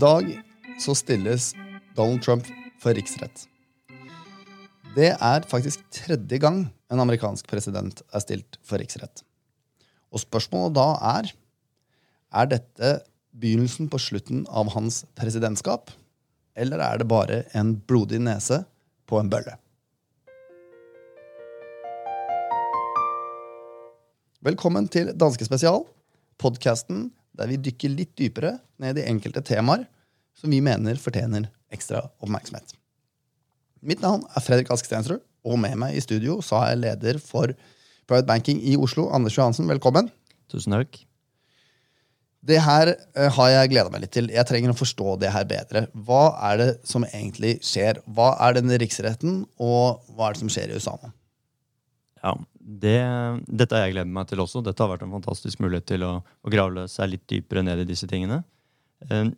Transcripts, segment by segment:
dag så stilles Donald Trump for riksrett. Det er faktisk tredje gang en amerikansk president er stilt for riksrett. Og spørsmålet da er er dette begynnelsen på slutten av hans presidentskap, eller er det bare en blodig nese på en bølle? Velkommen til Danskespesial, podkasten der vi dykker litt dypere ned i enkelte temaer som vi mener fortjener ekstra oppmerksomhet. Mitt navn er Fredrik Ask Stensrud, og med meg i studio så er jeg leder for Private Banking i Oslo, Anders Johansen. Velkommen. Tusen takk. Det her eh, har jeg gleda meg litt til. Jeg trenger å forstå det her bedre. Hva er det som egentlig skjer? Hva er denne riksretten, og hva er det som skjer i USA nå? Ja, det, Dette har jeg gledet meg til også. Dette har vært en fantastisk mulighet til å, å grave seg litt dypere ned i disse tingene. Eh,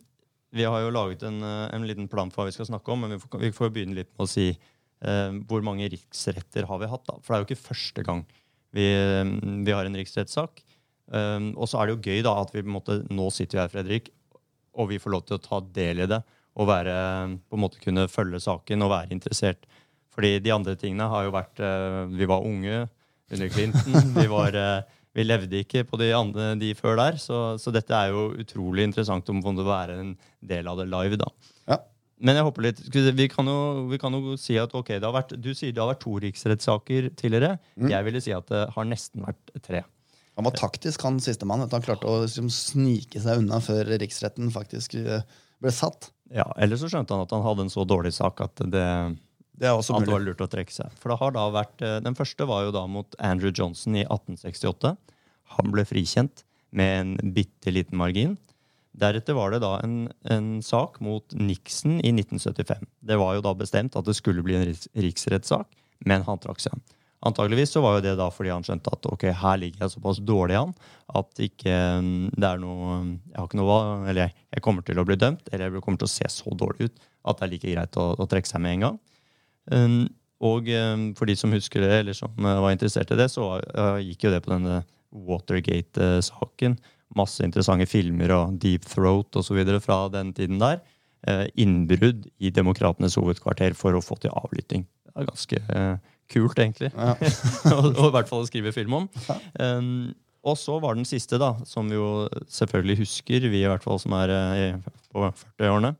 vi har jo laget en, eh, en, liten plan for hva vi skal snakke om, men vi får, vi får begynne litt med å si eh, hvor mange riksretter har vi hatt. da? For det er jo ikke første gang vi, vi har en riksrettssak. Eh, og så er det jo gøy da at vi måte, nå sitter vi her, Fredrik, og vi får lov til å ta del i det og være, på en måte kunne følge saken og være interessert. Fordi de andre tingene har jo vært uh, Vi var unge under Clinton. Vi, var, uh, vi levde ikke på de, andre, de før der. Så, så, dette er jo utrolig interessant om å være en del av det live. da. Ja. Men jeg håper litt, vi kan, jo, vi kan jo si at ok, det har vært, du sier det har vært to riksrettssaker tidligere. Mm. Jeg ville si at det har nesten vært tre. Han var taktisk, han sistemann. Han klarte å liksom, snike seg unna før riksretten faktisk eh, ble satt. Ja, Eller så skjønte han at han hadde en så dårlig sak at det, det er også at det var lurt å trekke seg. For det har da vært, eh, Den første var jo da mot Andrew Johnson i 1868. Han ble frikjent med en bitte liten margin. Deretter var det da en, en, sak mot Nixon i 1975. Det var jo da bestemt at det skulle bli en riksrettssak, men han trakk seg. Antakeligvis så var jo det da fordi han skjønte at ok, her ligger jeg såpass dårlig an at ikke mm, det er noe Jeg har ikke noe Eller jeg kommer til å bli dømt, eller jeg kommer til å se så dårlig ut at det er like greit å, å trekke seg med en gang. Um, og um, for de som husker det, eller som uh, var interessert i det, så uh, gikk jo det på denne Watergate-saken. Masse interessante filmer og Deep Throat osv. fra den tiden der. Uh, innbrudd i Demokratenes hovedkvarter for å få til avlytting. Det er ganske kult, egentlig. Ja. og, og, i hvert fall å skrive film om. Um, og så var den siste, da, som vi jo selvfølgelig husker, vi i hvert fall som er på 40-årene.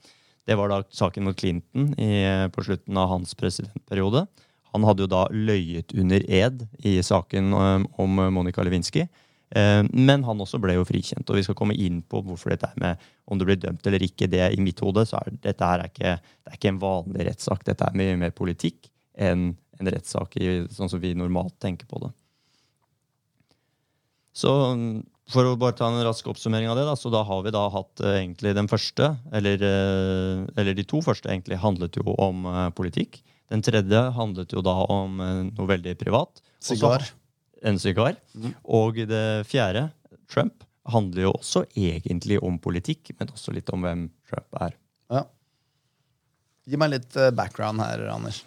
Det var da saken mot Clinton i, på slutten av hans presidentperiode. Han hadde jo da løyet under ed i saken om Monica Lewinsky. Men han også ble jo frikjent, og vi skal komme inn på hvorfor dette er med om du blir dømt eller ikke. det I mitt hode så er dette her er ikke, det er ikke en vanlig rettssak. Dette er mye mer politikk enn en rettssak sånn som vi normalt tenker på det. Så for å bare ta en rask oppsummering av det, da, så da har vi da hatt uh, egentlig den første, eller, uh, eller, de to første egentlig handlet jo om uh, politikk. Den tredje handlet jo da om noe veldig privat. Sigar. En sigar. Mm. Og det fjerde, Trump, handler jo også egentlig om politikk, men også litt om hvem Trump er. Ja. Gi meg litt background her, Anders.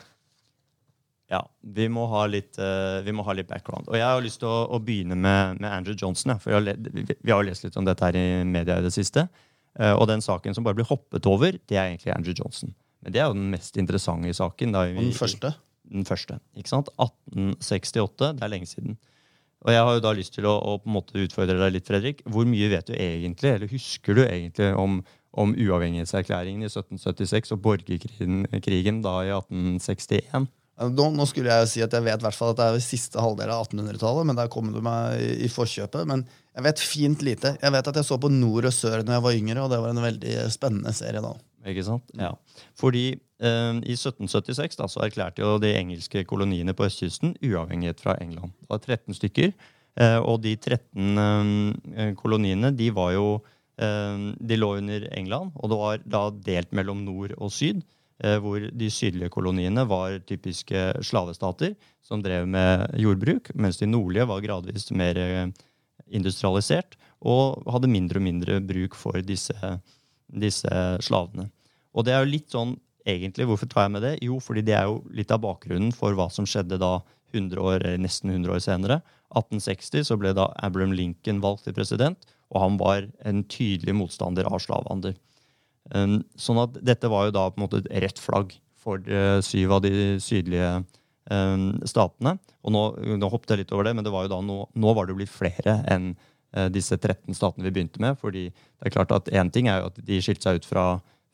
Ja, vi må, litt, uh, vi må, ha litt, background. Og jeg har lyst til å, å begynne med, med, Andrew Johnson. For har vi, har jo lest litt om dette her i media i det siste. Uh, og den saken som bare blir hoppet over, det er egentlig Andrew Johnson. Men det er jo den mest interessante i saken. Da vi, den første? Den første, ikke sant? 1868. Det er lenge siden. Og jeg har jo da lyst til å, å på en måte utfordre deg litt, Fredrik. Hvor mye vet du egentlig, eller husker du egentlig om, om uavhengighetserklæringen i 1776 og borgerkrigen da i 1861? Nå, nå, skulle jeg jo si at jeg vet hvert at det er siste halvdel av 1800-tallet, men der kom du meg i, i forkjøpet. Men jeg vet fint lite. Jeg vet at jeg så på Nord og Sør når jeg var yngre, og det var en veldig spennende serie da. Ikke sant? Ja. Fordi eh, i 1776 da, så erklærte jo de engelske koloniene på østkysten uavhengighet fra England. Det var 13 stykker, eh, og de 13 eh, koloniene de var jo eh, De lå under England, og det var da delt mellom nord og syd. Eh, hvor de sydlige koloniene var typiske slavestater som drev med jordbruk, mens de nordlige var gradvis mer eh, industrialisert og hadde mindre og mindre bruk for disse, disse slavene. Og det er jo litt sånn egentlig, Hvorfor tar jeg med det? Jo, fordi det er jo litt av bakgrunnen for hva som skjedde da 100 år, nesten 100 år senere. 1860 så ble da Abraham Lincoln valgt til president, og han var en tydelig motstander av slavehandel. Um, sånn at dette var jo da på en måte et rett flagg for uh, syv av de sydlige um, statene. Og nå, nå, hoppet jeg litt over det, men det var jo da nå, nå var det blitt flere enn uh, disse 13 statene vi begynte med. fordi det er klart at Én ting er jo at de skilte seg ut fra,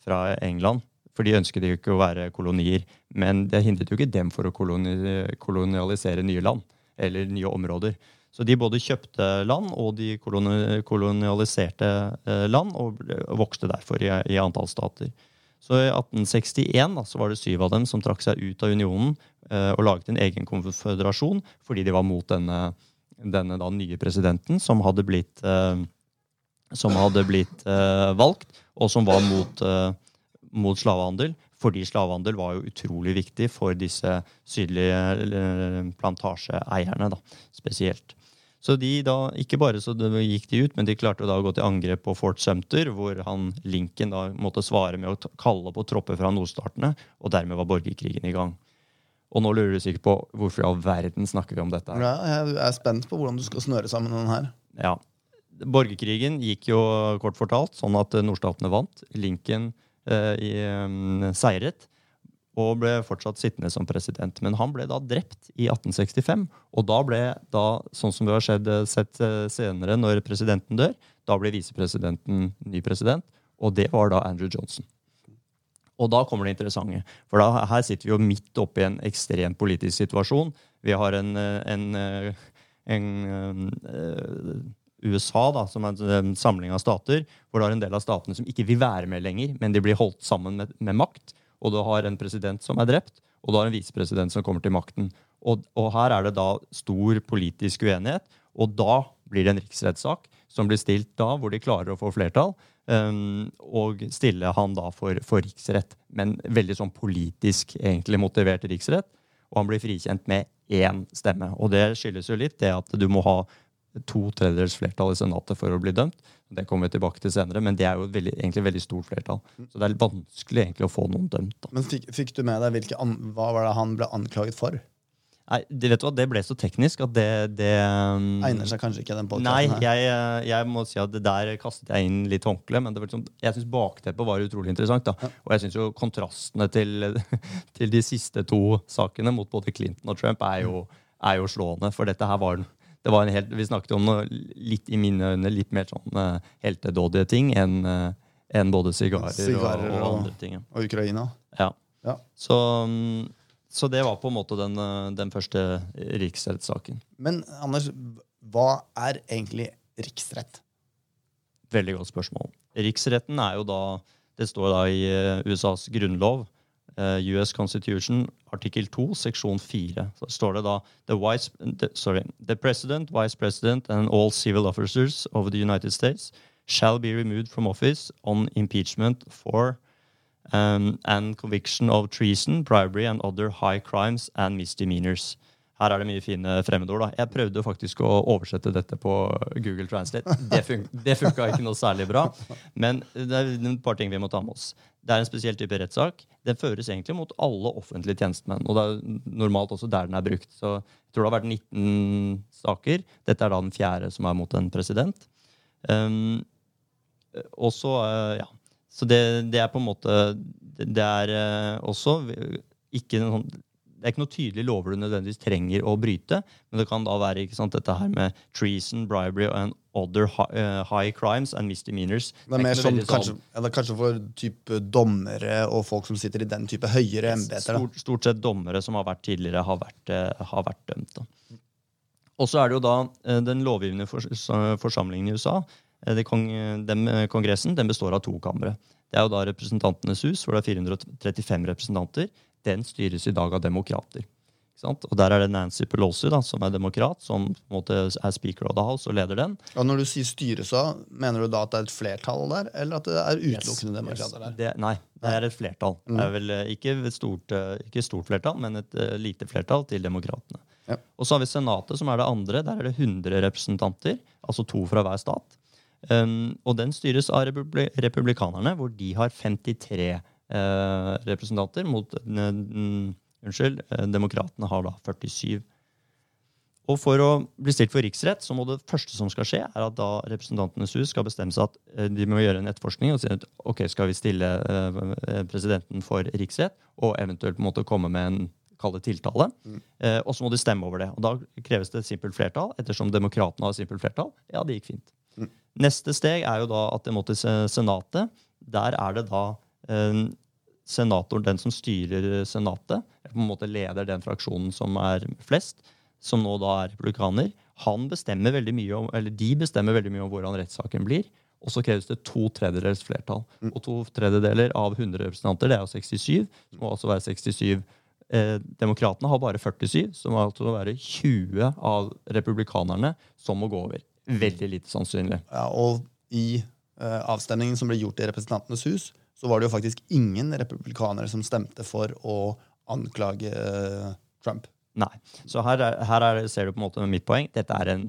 fra England, for de ønsket jo ikke å være kolonier. Men det hindret jo ikke dem for å koloni kolonialisere nye land eller nye områder. Så de både kjøpte land og de kolonialiserte eh, land, og vokste derfor i, i antall stater. Så i 1861 da, så var det syv av dem som trakk seg ut av unionen eh, og laget en egen konføderasjon fordi de var mot denne, denne da, nye presidenten som hadde blitt, eh, som hadde blitt eh, valgt, og som var mot, eh, mot slavehandel fordi slavehandel var jo utrolig viktig for disse sydlige eh, plantasjeeierne spesielt. Så de da, ikke bare så gikk de ut, men de klarte da å gå til angrep på Fort Sumter, hvor han Lincoln da måtte svare med å kalle på tropper fra nordstatene, og dermed var borgerkrigen i gang. Og nå lurer du sikkert på hvorfor i all verden snakker vi om dette. her. Ja, jeg er spent på hvordan du skal snøre sammen den her. Ja. Borgerkrigen gikk jo kort fortalt sånn at nordstatene vant. Lincoln eh, i, um, seiret og ble fortsatt sittende som president. Men han ble da drept i 1865. Og da ble, da, sånn som vi har skjedd, eh, sett eh, senere, når presidenten dør, da ble visepresidenten ny president. Og det var da Andrew Johnson. Og da kommer det interessante. For da, her sitter vi jo midt oppe i en ekstrem politisk situasjon. Vi har en, eh, en, en, en USA, da, som er en samling av stater, hvor det er en del av statene som ikke vil være med lenger, men de blir holdt sammen med, med makt og du har en president som er drept, og du har en visepresident som kommer til makten. Og, og, her er det da stor politisk uenighet, og da blir det en riksrettssak som blir stilt da, hvor de klarer å få flertall, um, og stille han da for, for, riksrett. Men veldig sånn politisk egentlig motivert riksrett. Og han blir frikjent med én stemme. Og det skyldes jo litt det at du må ha to tredjedels flertall i Senatet for å bli dømt. Det kommer vi tilbake til senere, men det er jo et veldig, egentlig veldig stort flertall. Så det er vanskelig egentlig å få noen dømt. Da. Men fikk, fikk, du med deg an, hva var det han ble anklaget for? Nei, de vet du hva, det ble så teknisk at det, det um, Egner seg kanskje ikke den Nei, jeg, jeg, må si at det der kastet jeg inn litt håndkle. Men liksom, jeg syns bakteppet var utrolig interessant. Da. Ja. Og jeg syns jo kontrastene til, til, de siste to sakene mot både Clinton og Trump er jo, er jo slående. For dette her var det var en helt, Vi snakket om noe litt i mine øyne litt mer sånn uh, heltedådige ting enn en både sigarer, sigarer og, og, andre ting. Og Ukraina. Ja. ja. Så, um, så, det var på en måte den, uh, den første riksrettssaken. Men Anders, hva er egentlig riksrett? Veldig godt spørsmål. Riksretten er jo da Det står da i USAs grunnlov eh, US Constitution, artikkel 2, seksjon 4. Så står det da the, vice, the, sorry, the President, Vice President and all civil officers of the United States shall be removed from office on impeachment for um, and conviction of treason, bribery and other high crimes and misdemeanors. Her er det mye fine fremmedord. da. Jeg prøvde faktisk å oversette dette på Google Translate. Det, fun funka ikke noe særlig bra. Men det er et par ting vi må ta med oss. Det er en spesiell type rettssak. Den føres egentlig mot alle offentlige tjenestemenn. Og det er normalt også der den er brukt. Så jeg tror det har vært 19 saker. Dette er da den fjerde som er mot en president. Um, og så, uh, ja. Så det, det, er på en måte Det er uh, også ikke noen det er ikke noe tydelig lover du nødvendigvis trenger å bryte, men det kan da være sant, dette her med treason, bribery and other high, uh, crimes and misdemeanors. Det er mer som kanskje, eller kanskje for type dommere og folk som sitter i den type høyere embeter? Stort, stort, sett dommere som har vært tidligere, har vært, uh, har vært dømt. Da. Og så er det jo da uh, den lovgivende forsamlingen i USA. Kong, den, kongressen den består av to kamre. Det er jo da Representantenes hus, hvor det er 435 representanter den styres i dag av demokrater. Og Der er det Nancy Pelosi, da, som er demokrat, som måte er speaker of the house og leder den. Og Når du sier styre, så mener du da at det er et flertall der, eller at det er utelukkende yes, demokrater der? Det, nei, det er et flertall. Mm. Det er vel eh, ikke et stort, eh, ikke stort flertall, men et uh, lite flertall til demokratene. Ja. Og så har vi Senatet, som er det andre. Der er det 100 representanter, altså to fra hver stat. Um, og den styres av republikanerne, hvor de har 53 representanter Eh, representanter mot Unnskyld, eh, demokratene har da 47. Og for å bli stilt for riksrett, så må det første som skal skje, er at da Representantenes hus skal bestemme seg at eh, de må gjøre en etterforskning og si at ok, skal vi stille eh, presidenten for riksrett, og eventuelt måte komme med en kalle tiltale. Mm. Eh, og så må de stemme over det. Og da kreves det et simpelt flertall. Ettersom demokratene har simpelt flertall, ja, det gikk fint. Mm. Neste steg er jo da at det må til Senatet. Der er det da eh, senatoren, den som styrer Senatet, på en måte leder den fraksjonen som er flest, som nå da er republikaner, han bestemmer veldig mye om, eller de bestemmer veldig mye om hvordan rettssaken blir. Og så kreves det to tredjedels flertall. Mm. Og to tredjedeler av 100 representanter, det er jo 67. Det må altså være 67 eh, Demokratene har bare 47, så må altså være 20 av republikanerne som må gå over. Veldig lite sannsynlig. Ja, og i eh, avstemningen som ble gjort i Representantenes hus, så var det jo faktisk ingen republikanere som stemte for å anklage eh, Trump. Nei. Så her, er, her er, ser du på en måte mitt poeng. Dette er en,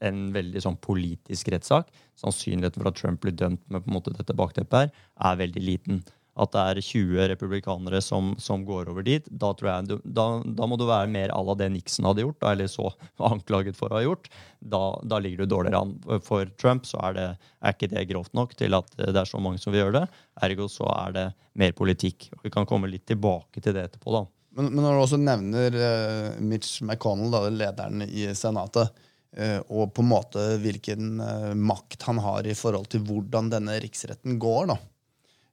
en veldig sånn politisk rettssak. Sannsynligheten for at Trump blir dømt med på en måte dette bakteppet her, er veldig liten. At det er 20 republikanere som, som går over dit, da, jeg, da, da må du være mer à la det Nixon hadde gjort, eller så anklaget for å ha gjort. Da, da ligger du dårligere an. For Trump så er, det, er ikke det grovt nok til at det er så mange som vil gjøre det. Ergo så er det mer politikk. Vi kan komme litt tilbake til det etterpå. da. Men, men, når du også nevner uh, Mitch McConnell, da, lederen i Senatet, uh, og på en måte hvilken uh, makt han har i forhold til hvordan denne riksretten går, da,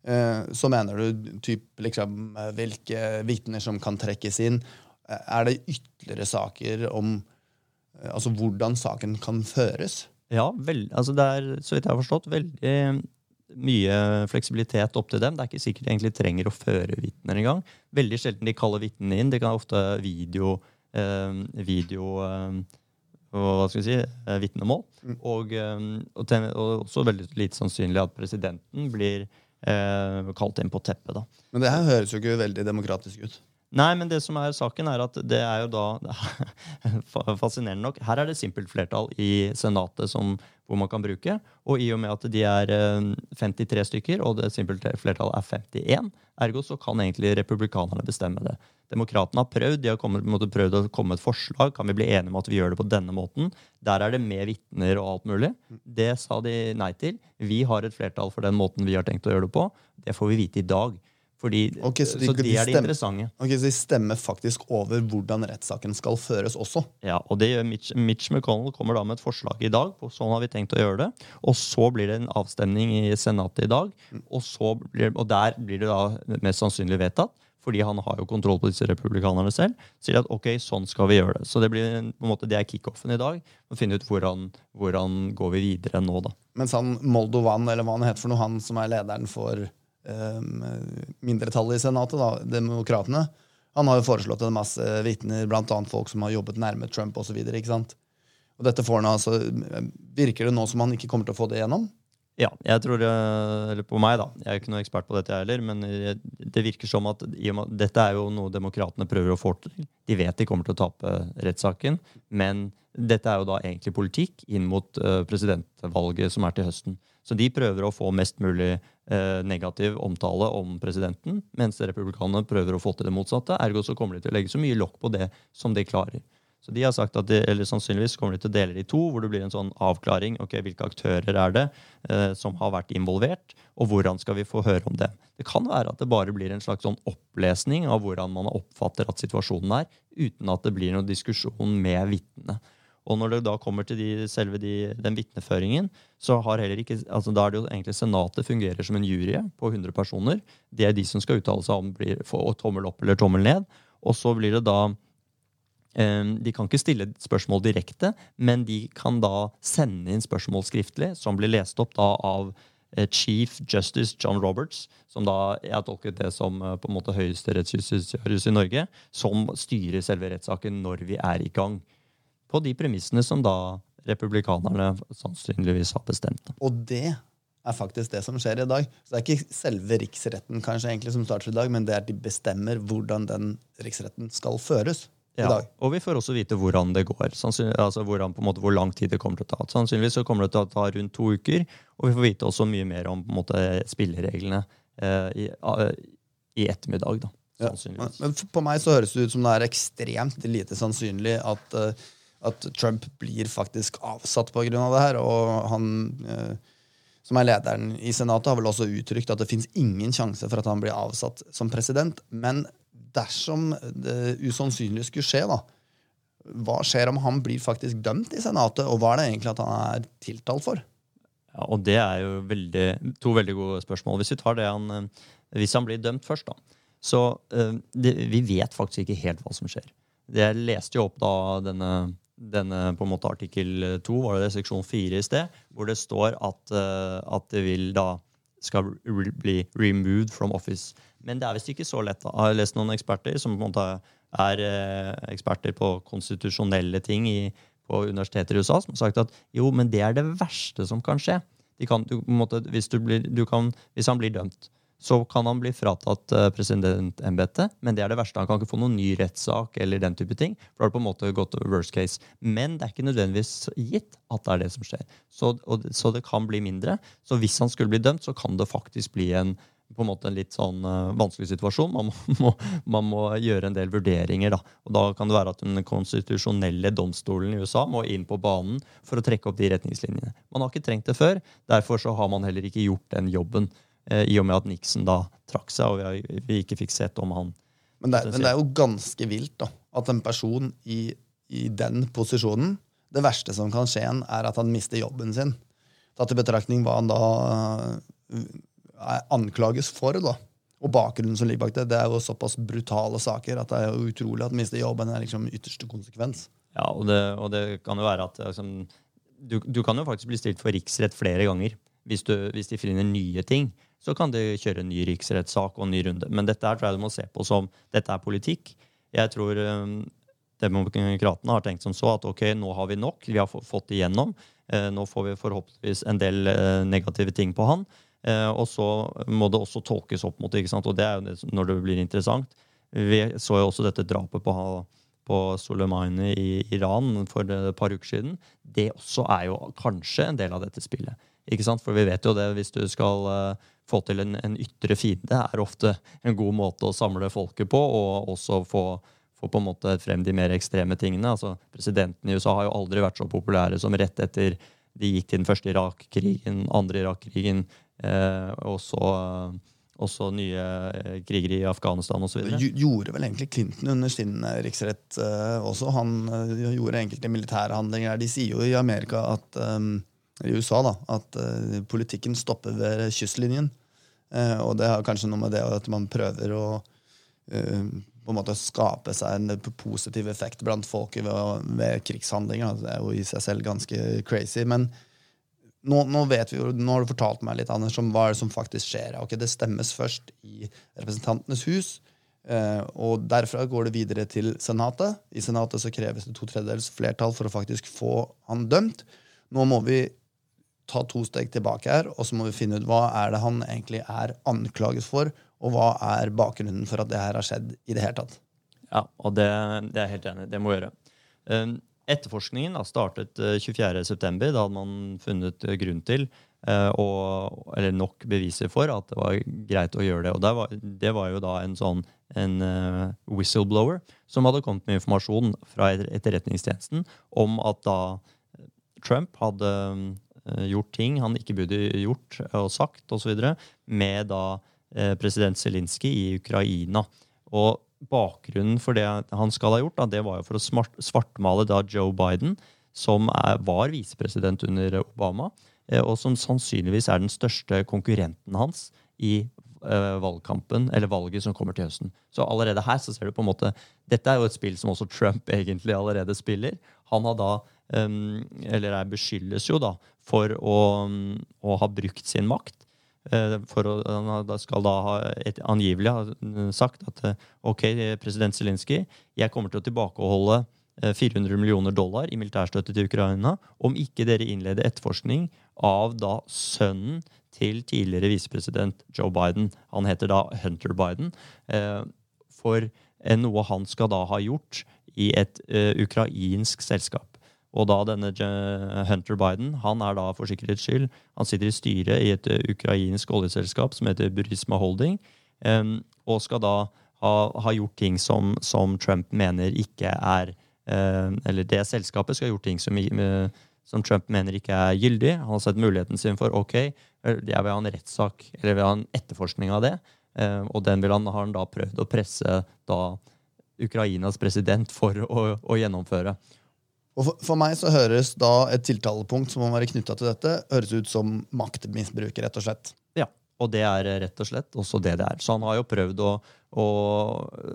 så mener du typ, liksom, hvilke vitner som kan trekkes inn. Er det ytterligere saker om altså hvordan saken kan føres? Ja, vel, altså det er så vidt jeg har forstått, veldig mye fleksibilitet opp til dem. Det er ikke sikkert de egentlig trenger å føre vitner engang. Veldig sjelden de kaller vitnene inn. Det kan ofte video, eh, video eh, hva skal vi si, eh, vitnemål. Mm. Og, eh, og, og, også veldig lite sannsynlig at presidenten blir eh, kalt inn på teppet. da. Men det her høres jo ikke veldig demokratisk ut. Nei, men det som er saken er at det er jo da Fascinerende nok. Her er det simpelt flertall i Senatet som, hvor man kan bruke. Og i og med at de er 53 eh, stykker, og det simpelt flertallet er 51, ergo så kan egentlig republikanerne bestemme det. Demokratene har prøvd de har kommet, prøvd å komme med et forslag. Kan vi bli enige om at vi gjør det på denne måten? Der er det med vitner og alt mulig. Det sa de nei til. Vi har et flertall for den måten vi har tenkt å gjøre det på. Det får vi vite i dag. Fordi, okay, så, de, så de, er de interessante. Ok, Så de stemmer faktisk over hvordan rettssaken skal føres også? Ja, og det gjør Mitch, Mitch McConnell kommer da med et forslag i dag. på Sånn har vi tenkt å gjøre det. Og så blir det en avstemning i Senatet i dag. Og, blir, og der blir det da mest sannsynlig vedtatt. Fordi han har jo kontroll på disse republikanerne selv. Sier at ok, sånn skal vi gjøre det. Så det, blir, på en måte, det er kickoffen i dag. Å finne ut hvordan, hvordan går vi videre nå, da. Mens han Moldovan, eller hva han heter for noe, han som er lederen for mindretallet i Senatet, da, demokratene, han har jo foreslått en masse vitner, bl.a. folk som har jobbet nærme Trump osv. Dette får han altså, Virker det nå som han ikke kommer til å få det gjennom? Ja, jeg tror, eh, eller på meg da, jeg er ikke noen ekspert på dette heller, men det virker som at dette er jo noe demokratene prøver å få til. De vet de kommer til å tape rettssaken, men dette er jo da egentlig politikk inn mot eh, presidentvalget som er til høsten. Så de prøver å få mest mulig eh, negativ omtale om presidenten, mens republikanerne prøver å få til det motsatte. Ergo så kommer de til å legge så mye lokk på det som de klarer. Så de har sagt at de, eller sannsynligvis kommer de til å dele det i to, hvor det blir en sånn avklaring. ok, Hvilke aktører er det eh, som har vært involvert, og hvordan skal vi få høre om det? Det kan være at det bare blir en slags sånn opplesning av hvordan man oppfatter at situasjonen er, uten at det blir noen diskusjon med vitnene. Og når det da kommer til de, selve de, den vitneføringen, så har heller ikke, altså da er det jo egentlig Senatet fungerer som en jury på 100 personer. Det er de som skal uttale seg om blir, få tommel opp eller tommel ned. Og så blir det da eh, De kan ikke stille spørsmål direkte, men de kan da sende inn spørsmål skriftlig, som blir lest opp da av eh, Chief Justice John Roberts, som da jeg har tolket det som eh, på en måte høyeste rettsjustitiarius i Norge, som styrer selve rettssaken når vi er i gang på de premissene som da republikanerne sannsynligvis har bestemt. Og det er faktisk det som skjer i dag. Så Det er ikke selve riksretten kanskje egentlig som starter i dag, men det er at de bestemmer hvordan den riksretten skal føres. i dag. Og vi får også vite hvordan det går. altså hvordan, på måte, Hvor lang tid det kommer til å ta. Sannsynligvis så kommer det til å ta rundt to uker. Og vi får vite også mye mer om på måte, spillereglene eh, i, uh, i, ettermiddag. da, ja. Men for meg så høres det ut som det er ekstremt lite sannsynlig at uh, at Trump blir faktisk avsatt pga. Av det her. Og han eh, som er lederen i Senatet, har vel også uttrykt at det fins ingen sjanse for at han blir avsatt som president. Men dersom det usannsynlige skulle skje, da, hva skjer om han blir faktisk dømt i Senatet, og hva er det egentlig at han er tiltalt for? Ja, og Det er jo veldig, to veldig gode spørsmål. Hvis han, eh, hvis han blir dømt først, da, så uh, det, vi vet faktisk ikke helt hva som skjer. Jeg leste jo opp da denne, denne på en måte artikkel to, var det seksjon fire i sted, hvor det står at, uh, at det vil da skal bli removed from office. Men det er visst ikke så lett. Jeg har lest noen eksperter som på en måte er uh, eksperter på konstitusjonelle ting i, på universiteter i USA, som har sagt at jo, men det er det verste som kan skje. Kan, du, måte, hvis, blir, kan, hvis, han blir dømt, så kan han bli fratatt uh, presidentembetet. Men det er det verste. Han kan ikke få noen ny rettssak eller den type ting. For da har det på en måte gått worst case. Men det er ikke nødvendigvis gitt at det er det som skjer. Så, og, så det kan bli mindre. Så hvis han skulle bli dømt, så kan det faktisk bli en en en litt sånn uh, vanskelig situasjon. Man må, man må, gjøre en del vurderinger. Da. Og da kan det være at den konstitusjonelle domstolen i USA må inn på banen for å trekke opp de retningslinjene. Man har ikke trengt det før. Derfor så har man heller ikke gjort den jobben. Eh, I og med at Nixon da trakk seg, og vi, vi ikke fikk sett om han Men det, men det er jo ganske vilt da, at en person i, i, den posisjonen Det verste som kan skje, er at han mister jobben sin. Tatt i betraktning hva han da er anklages for. da. Og bakgrunnen som ligger bak det, det er jo såpass brutale saker at det er jo utrolig at han mister jobben er liksom ytterste konsekvens. Ja, og det, og det kan jo være at liksom, du, du, kan jo faktisk bli stilt for riksrett flere ganger hvis, du, hvis de finner nye ting så kan de kjøre en ny riksrettssak og en ny runde. Men dette her tror jeg du må se på som dette er politikk. Jeg tror um, demokratene har tenkt som så at ok, nå har vi nok, vi har fått det igjennom. Uh, nå får vi forhåpentligvis en del uh, negative ting på han. Uh, og så må det også tolkes opp mot det, og det er jo det når det blir interessant. Vi så jo også dette drapet på, på Soleimani i Iran for et par uker siden. Det også er jo kanskje en del av dette spillet. Ikke sant? For vi vet jo det, hvis du skal uh, få til en, en, ytre fiende, er ofte en god måte å samle folket på, og også få, få på en måte frem de mer ekstreme tingene. Altså, Presidenten i USA har jo aldri vært så populære som rett etter de gikk til den første Irak-krigen, andre Irak-krigen, eh, og så uh, også nye eh, kriger i Afghanistan osv. Gjorde vel egentlig Clinton under sin riksrett uh, også. Han uh, gjorde enkelte militære handlinger. De sier jo i Amerika at um, i USA da, at uh, politikken stopper ved kystlinjen. Og det har kanskje noe med det at man prøver å på en måte skape seg en positiv effekt blant folket ved, ved krigshandlinger. Det er jo i seg selv ganske crazy. Men nå, nå, vet vi jo, nå har du fortalt meg litt Anders, om hva er det som faktisk skjer. Ok, Det stemmes først i Representantenes hus. og Derfra går det videre til Senatet. I Senatet så kreves det to tredjedels flertall for å faktisk få han dømt. Nå må vi ta to steg tilbake her, og så må vi finne ut hva er det han egentlig er anklaget for, og hva er bakgrunnen for at det her har skjedd i det hele tatt. Ja, og det, det er jeg helt enig i. Det må vi gjøre. Um, etterforskningen da, startet 24.9. Uh, da hadde man funnet uh, grunn til, og, eller nok beviser for, at det var greit å gjøre det. Og det var, det var jo da en sånn en whistleblower som hadde kommet med informasjon fra etterretningstjenesten om at da Trump hadde Eh, gjort ting han ikke burde gjort og sagt osv. med da eh, president Zelinskyj i Ukraina. Og bakgrunnen for det han skal ha gjort, da, det var jo for å smart, svartmale da Joe Biden, som er, var visepresident under Obama, eh, og som sannsynligvis er den største konkurrenten hans i valgkampen, eller valget som kommer til høsten. Så allerede her så ser du på en måte Dette er jo et spill som også Trump egentlig allerede spiller. Han har da um, Eller er beskyldes jo da for å, å ha brukt sin makt. Uh, for å, Han skal da ha et, angivelig ha sagt at uh, ok, president Zelinskyj, jeg kommer til å tilbakeholde 400 uh, millioner dollar i militærstøtte til Ukraina om ikke dere innleder etterforskning av da sønnen til tidligere visepresident Joe Biden. Han heter da Hunter Biden. For noe han skal da ha gjort i et ukrainsk selskap. Og da denne Hunter Biden han er da for sikkerhets skyld han sitter i styret i et eh, ukrainsk oljeselskap som heter Burisma Holding, og skal da ha, ha gjort ting som, som, Trump mener ikke er eh, eller det selskapet skal ha gjort ting som, eh, som Trump mener ikke er gyldig. Han har sett muligheten sin for ok, jeg vil ha en rettssak, eller vil ha en etterforskning av det. Eh, og den vil han, har han da prøvd å presse da Ukrainas president for å, å gjennomføre. Og for, for, meg så høres da et tiltalepunkt som må være knytta til dette, høres ut som maktmisbruk, rett og slett. Ja, og det er rett og slett også det det er. Så han har jo prøvd å, å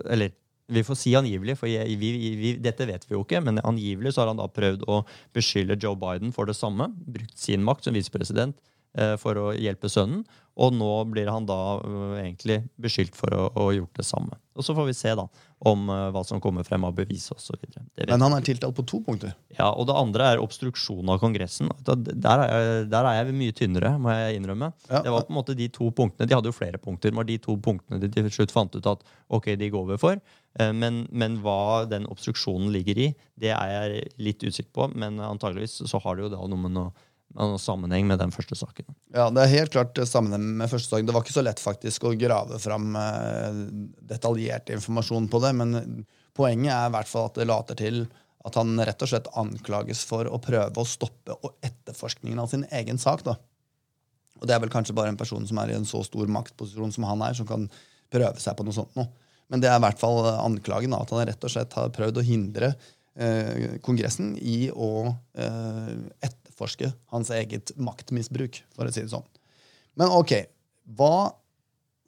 Eller vi får si angivelig, for jeg, vi, vi, dette vet vi jo ikke, men angivelig så har han da prøvd å beskylde Joe Biden for det samme. Brukt sin makt som visepresident eh, for å hjelpe sønnen. Og nå blir han da uh, egentlig beskyldt for å ha gjort det samme. Og så får vi se da om uh, hva som kommer frem av bevis osv. Men han er tiltalt på to punkter. Ja, Og det andre er obstruksjon av Kongressen. Der er, jeg, der er jeg mye tynnere, må jeg innrømme. Ja. Det var på en måte de to punktene, De hadde jo flere punkter, men de to punktene de til slutt fant ut at ok, de går over for. Uh, men, men hva den obstruksjonen ligger i, det er jeg litt usikker på. Men antageligvis så har det jo da noe med noe sammenheng med den første saken. Ja, det er helt klart sammenheng med første saken. Det var ikke så lett faktisk å grave fram eh, detaljert informasjon på det, men poenget er i hvert fall at det later til at han rett og slett anklages for å prøve å stoppe etterforskningen av sin egen sak. da. Og det er vel kanskje bare en person som er i en så stor maktposisjon som han er, som kan prøve seg på noe sånt noe. Men det er i hvert fall anklagen, da, at han rett og slett har prøvd å hindre eh, Kongressen i å etterforske hans eget maktmisbruk, for å si det sånn. Men ok, hva,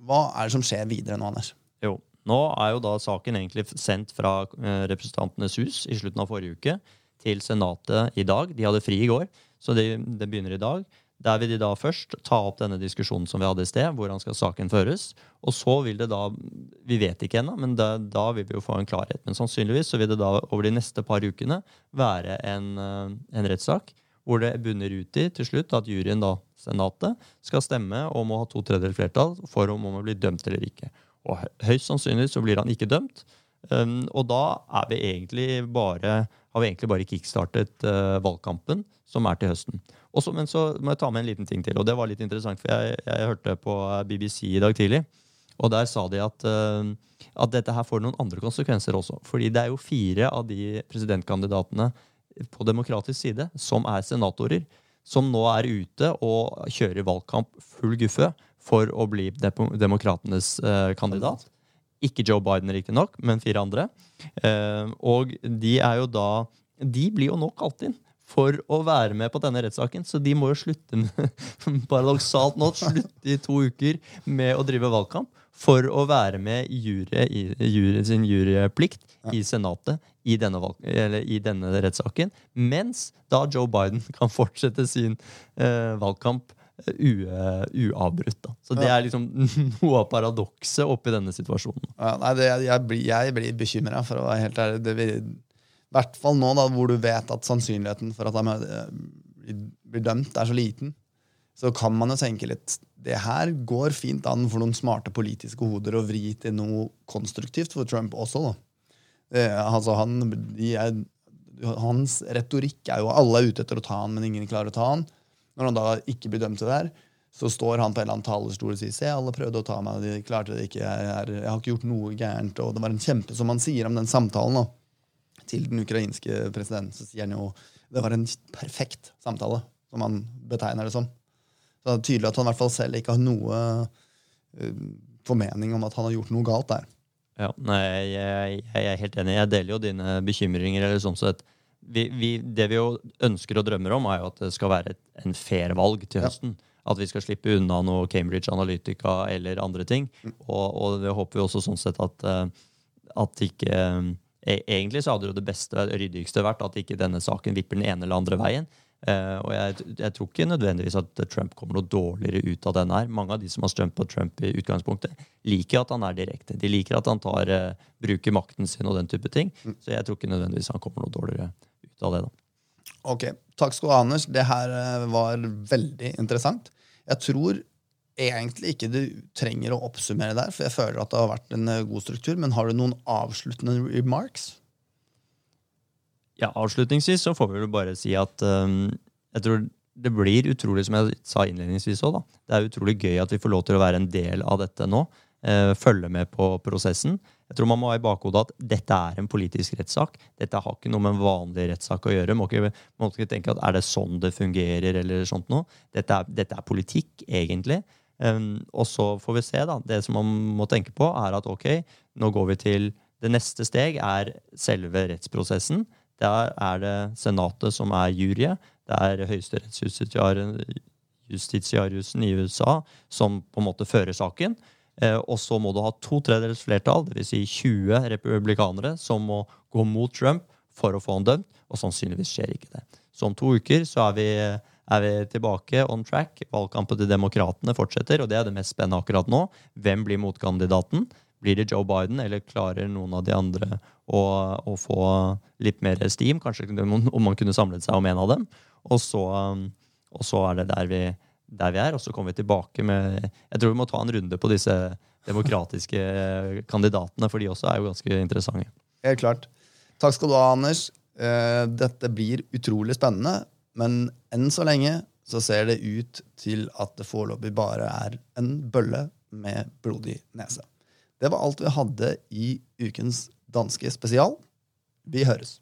hva er det som skjer videre nå, Anders? Jo, nå er jo da saken egentlig sendt fra eh, Representantenes hus i slutten av forrige uke til Senatet i dag. De hadde fri i går, så det, det begynner i dag. Der vil de da først ta opp denne diskusjonen som vi hadde i sted. Hvordan skal saken føres? Og så vil det da Vi vet ikke ennå, men da, da, vil vi jo få en klarhet. Men sannsynligvis så vil det da over de neste par ukene være en, eh, en rettssak hvor det bunner ut i til slutt at juryen, da, Senatet, skal stemme om å ha to tredjedels flertall for om han blir dømt eller ikke. Og Høyst sannsynlig så blir han ikke dømt. Um, og da er vi egentlig bare, har vi egentlig bare kickstartet uh, valgkampen, som er til høsten. Også, men så må jeg ta med en liten ting til, og det var litt interessant, for jeg, jeg hørte på BBC i dag tidlig. Og der sa de at, uh, at dette her får noen andre konsekvenser også. Fordi det er jo fire av de presidentkandidatene på demokratisk side, som er senatorer, som nå er ute og kjører valgkamp full guffe for å bli demokratenes eh, kandidat. Ikke Joe Biden, riktignok, men fire andre. Eh, og de er jo da De blir jo nå kalt inn for å være med på denne rettssaken. Så de må jo slutte med, paradoksalt nå, slutte i to uker med å drive valgkamp for å være med i, jury, i jury, sin juryplikt i Senatet i denne, i denne, rettssaken. Mens da Joe Biden kan fortsette sin eh, valgkamp uh, uavbrutt. Da. Så det ja. er liksom noe av paradokset oppi denne situasjonen. Ja, nei, det, jeg, blir, jeg blir bekymra, for å være helt ærlig. Det vil, I hvert fall nå da, hvor du vet at sannsynligheten for at de eh, blir dømt, er så liten så kan man jo tenke litt det her går fint an for noen smarte politiske hoder å vri til noe konstruktivt for Trump også. da. Det, altså han, er, hans retorikk er jo alle er ute etter å ta han, men ingen klarer å ta han. Når han da ikke blir dømt til det her, så står han på en eller annen talerstol og sier se, alle prøvde å ta meg, de klarte det ikke, jeg, er, jeg har ikke gjort noe gærent. Og det var en kjempe, som han sier om den samtalen da, til den ukrainske presidenten, så sier han jo det var en perfekt samtale, som han betegner det som. Så det er tydelig at han i hvert fall selv ikke har noe uh, formening om at han har gjort noe galt der. Ja, nei, jeg, jeg, er helt enig. Jeg deler jo dine bekymringer. eller sånn sett. Vi, vi, det vi jo ønsker og drømmer om, er jo at det skal være et, en fair valg til høsten. Ja. At vi skal slippe unna noe Cambridge Analytica eller andre ting. Mm. Og, og, det håper vi også sånn sett at, eh, at ikke e, Egentlig så hadde jo det beste, ryddigste vært at ikke denne saken vipper den ene eller andre veien. Uh, og jeg, jeg, tror ikke nødvendigvis at Trump kommer noe dårligere ut av den her. Mange av de som har stemt på Trump i utgangspunktet, liker at han er direkte. De liker at han tar, uh, bruker makten sin og den type ting. Mm. Så jeg tror ikke nødvendigvis han kommer noe dårligere ut av det. da. Ok, Takk skal du ha, Anders. Det her uh, var veldig interessant. Jeg tror egentlig ikke du trenger å oppsummere der, for jeg føler at det har vært en god struktur. Men har du noen avsluttende remarks? Ja, Avslutningsvis så får vi vel bare si at um, jeg tror det blir utrolig, som jeg sa innledningsvis òg. Det er utrolig gøy at vi får lov til å være en del av dette nå. Uh, følge med på prosessen. Jeg tror man må ha i bakhodet at dette er en politisk rettssak. Dette har ikke noe med en vanlig rettssak å gjøre. Må ikke, må ikke tenke at er det sånn det fungerer, eller sånt noe. Dette er, dette er politikk, egentlig. Um, og så får vi se, da. Det som man må tenke på, er at ok, nå går vi til Det neste steg er selve rettsprosessen. Der er det Senatet som er juryet. Det er høyesterettsjustitiariusen i USA som på en måte fører saken. Eh, og så må du ha to tredjedels flertall, dvs. Si 20 republikanere, som må gå mot Trump for å få han dømt. Og sannsynligvis skjer ikke det. Så om to uker så er vi, er vi tilbake on track. Valgkampen til demokratene fortsetter, og det er det mest spennende akkurat nå. Hvem blir motkandidaten? Blir det Joe Biden, eller klarer noen av de andre å, å få litt mer steam? Kanskje om man kunne samlet seg om en av dem. Og så, og så er det der vi, der vi, er, og så kommer vi tilbake med Jeg tror vi må ta en runde på disse demokratiske kandidatene, for de også er jo ganske interessante. Helt klart. Takk skal du ha, Anders. Eh, dette blir utrolig spennende, men enn så lenge så ser det ut til at det foreløpig bare er en bølle med blodig nese. Det var alt vi hadde i ukens danske spesial. Vi høres.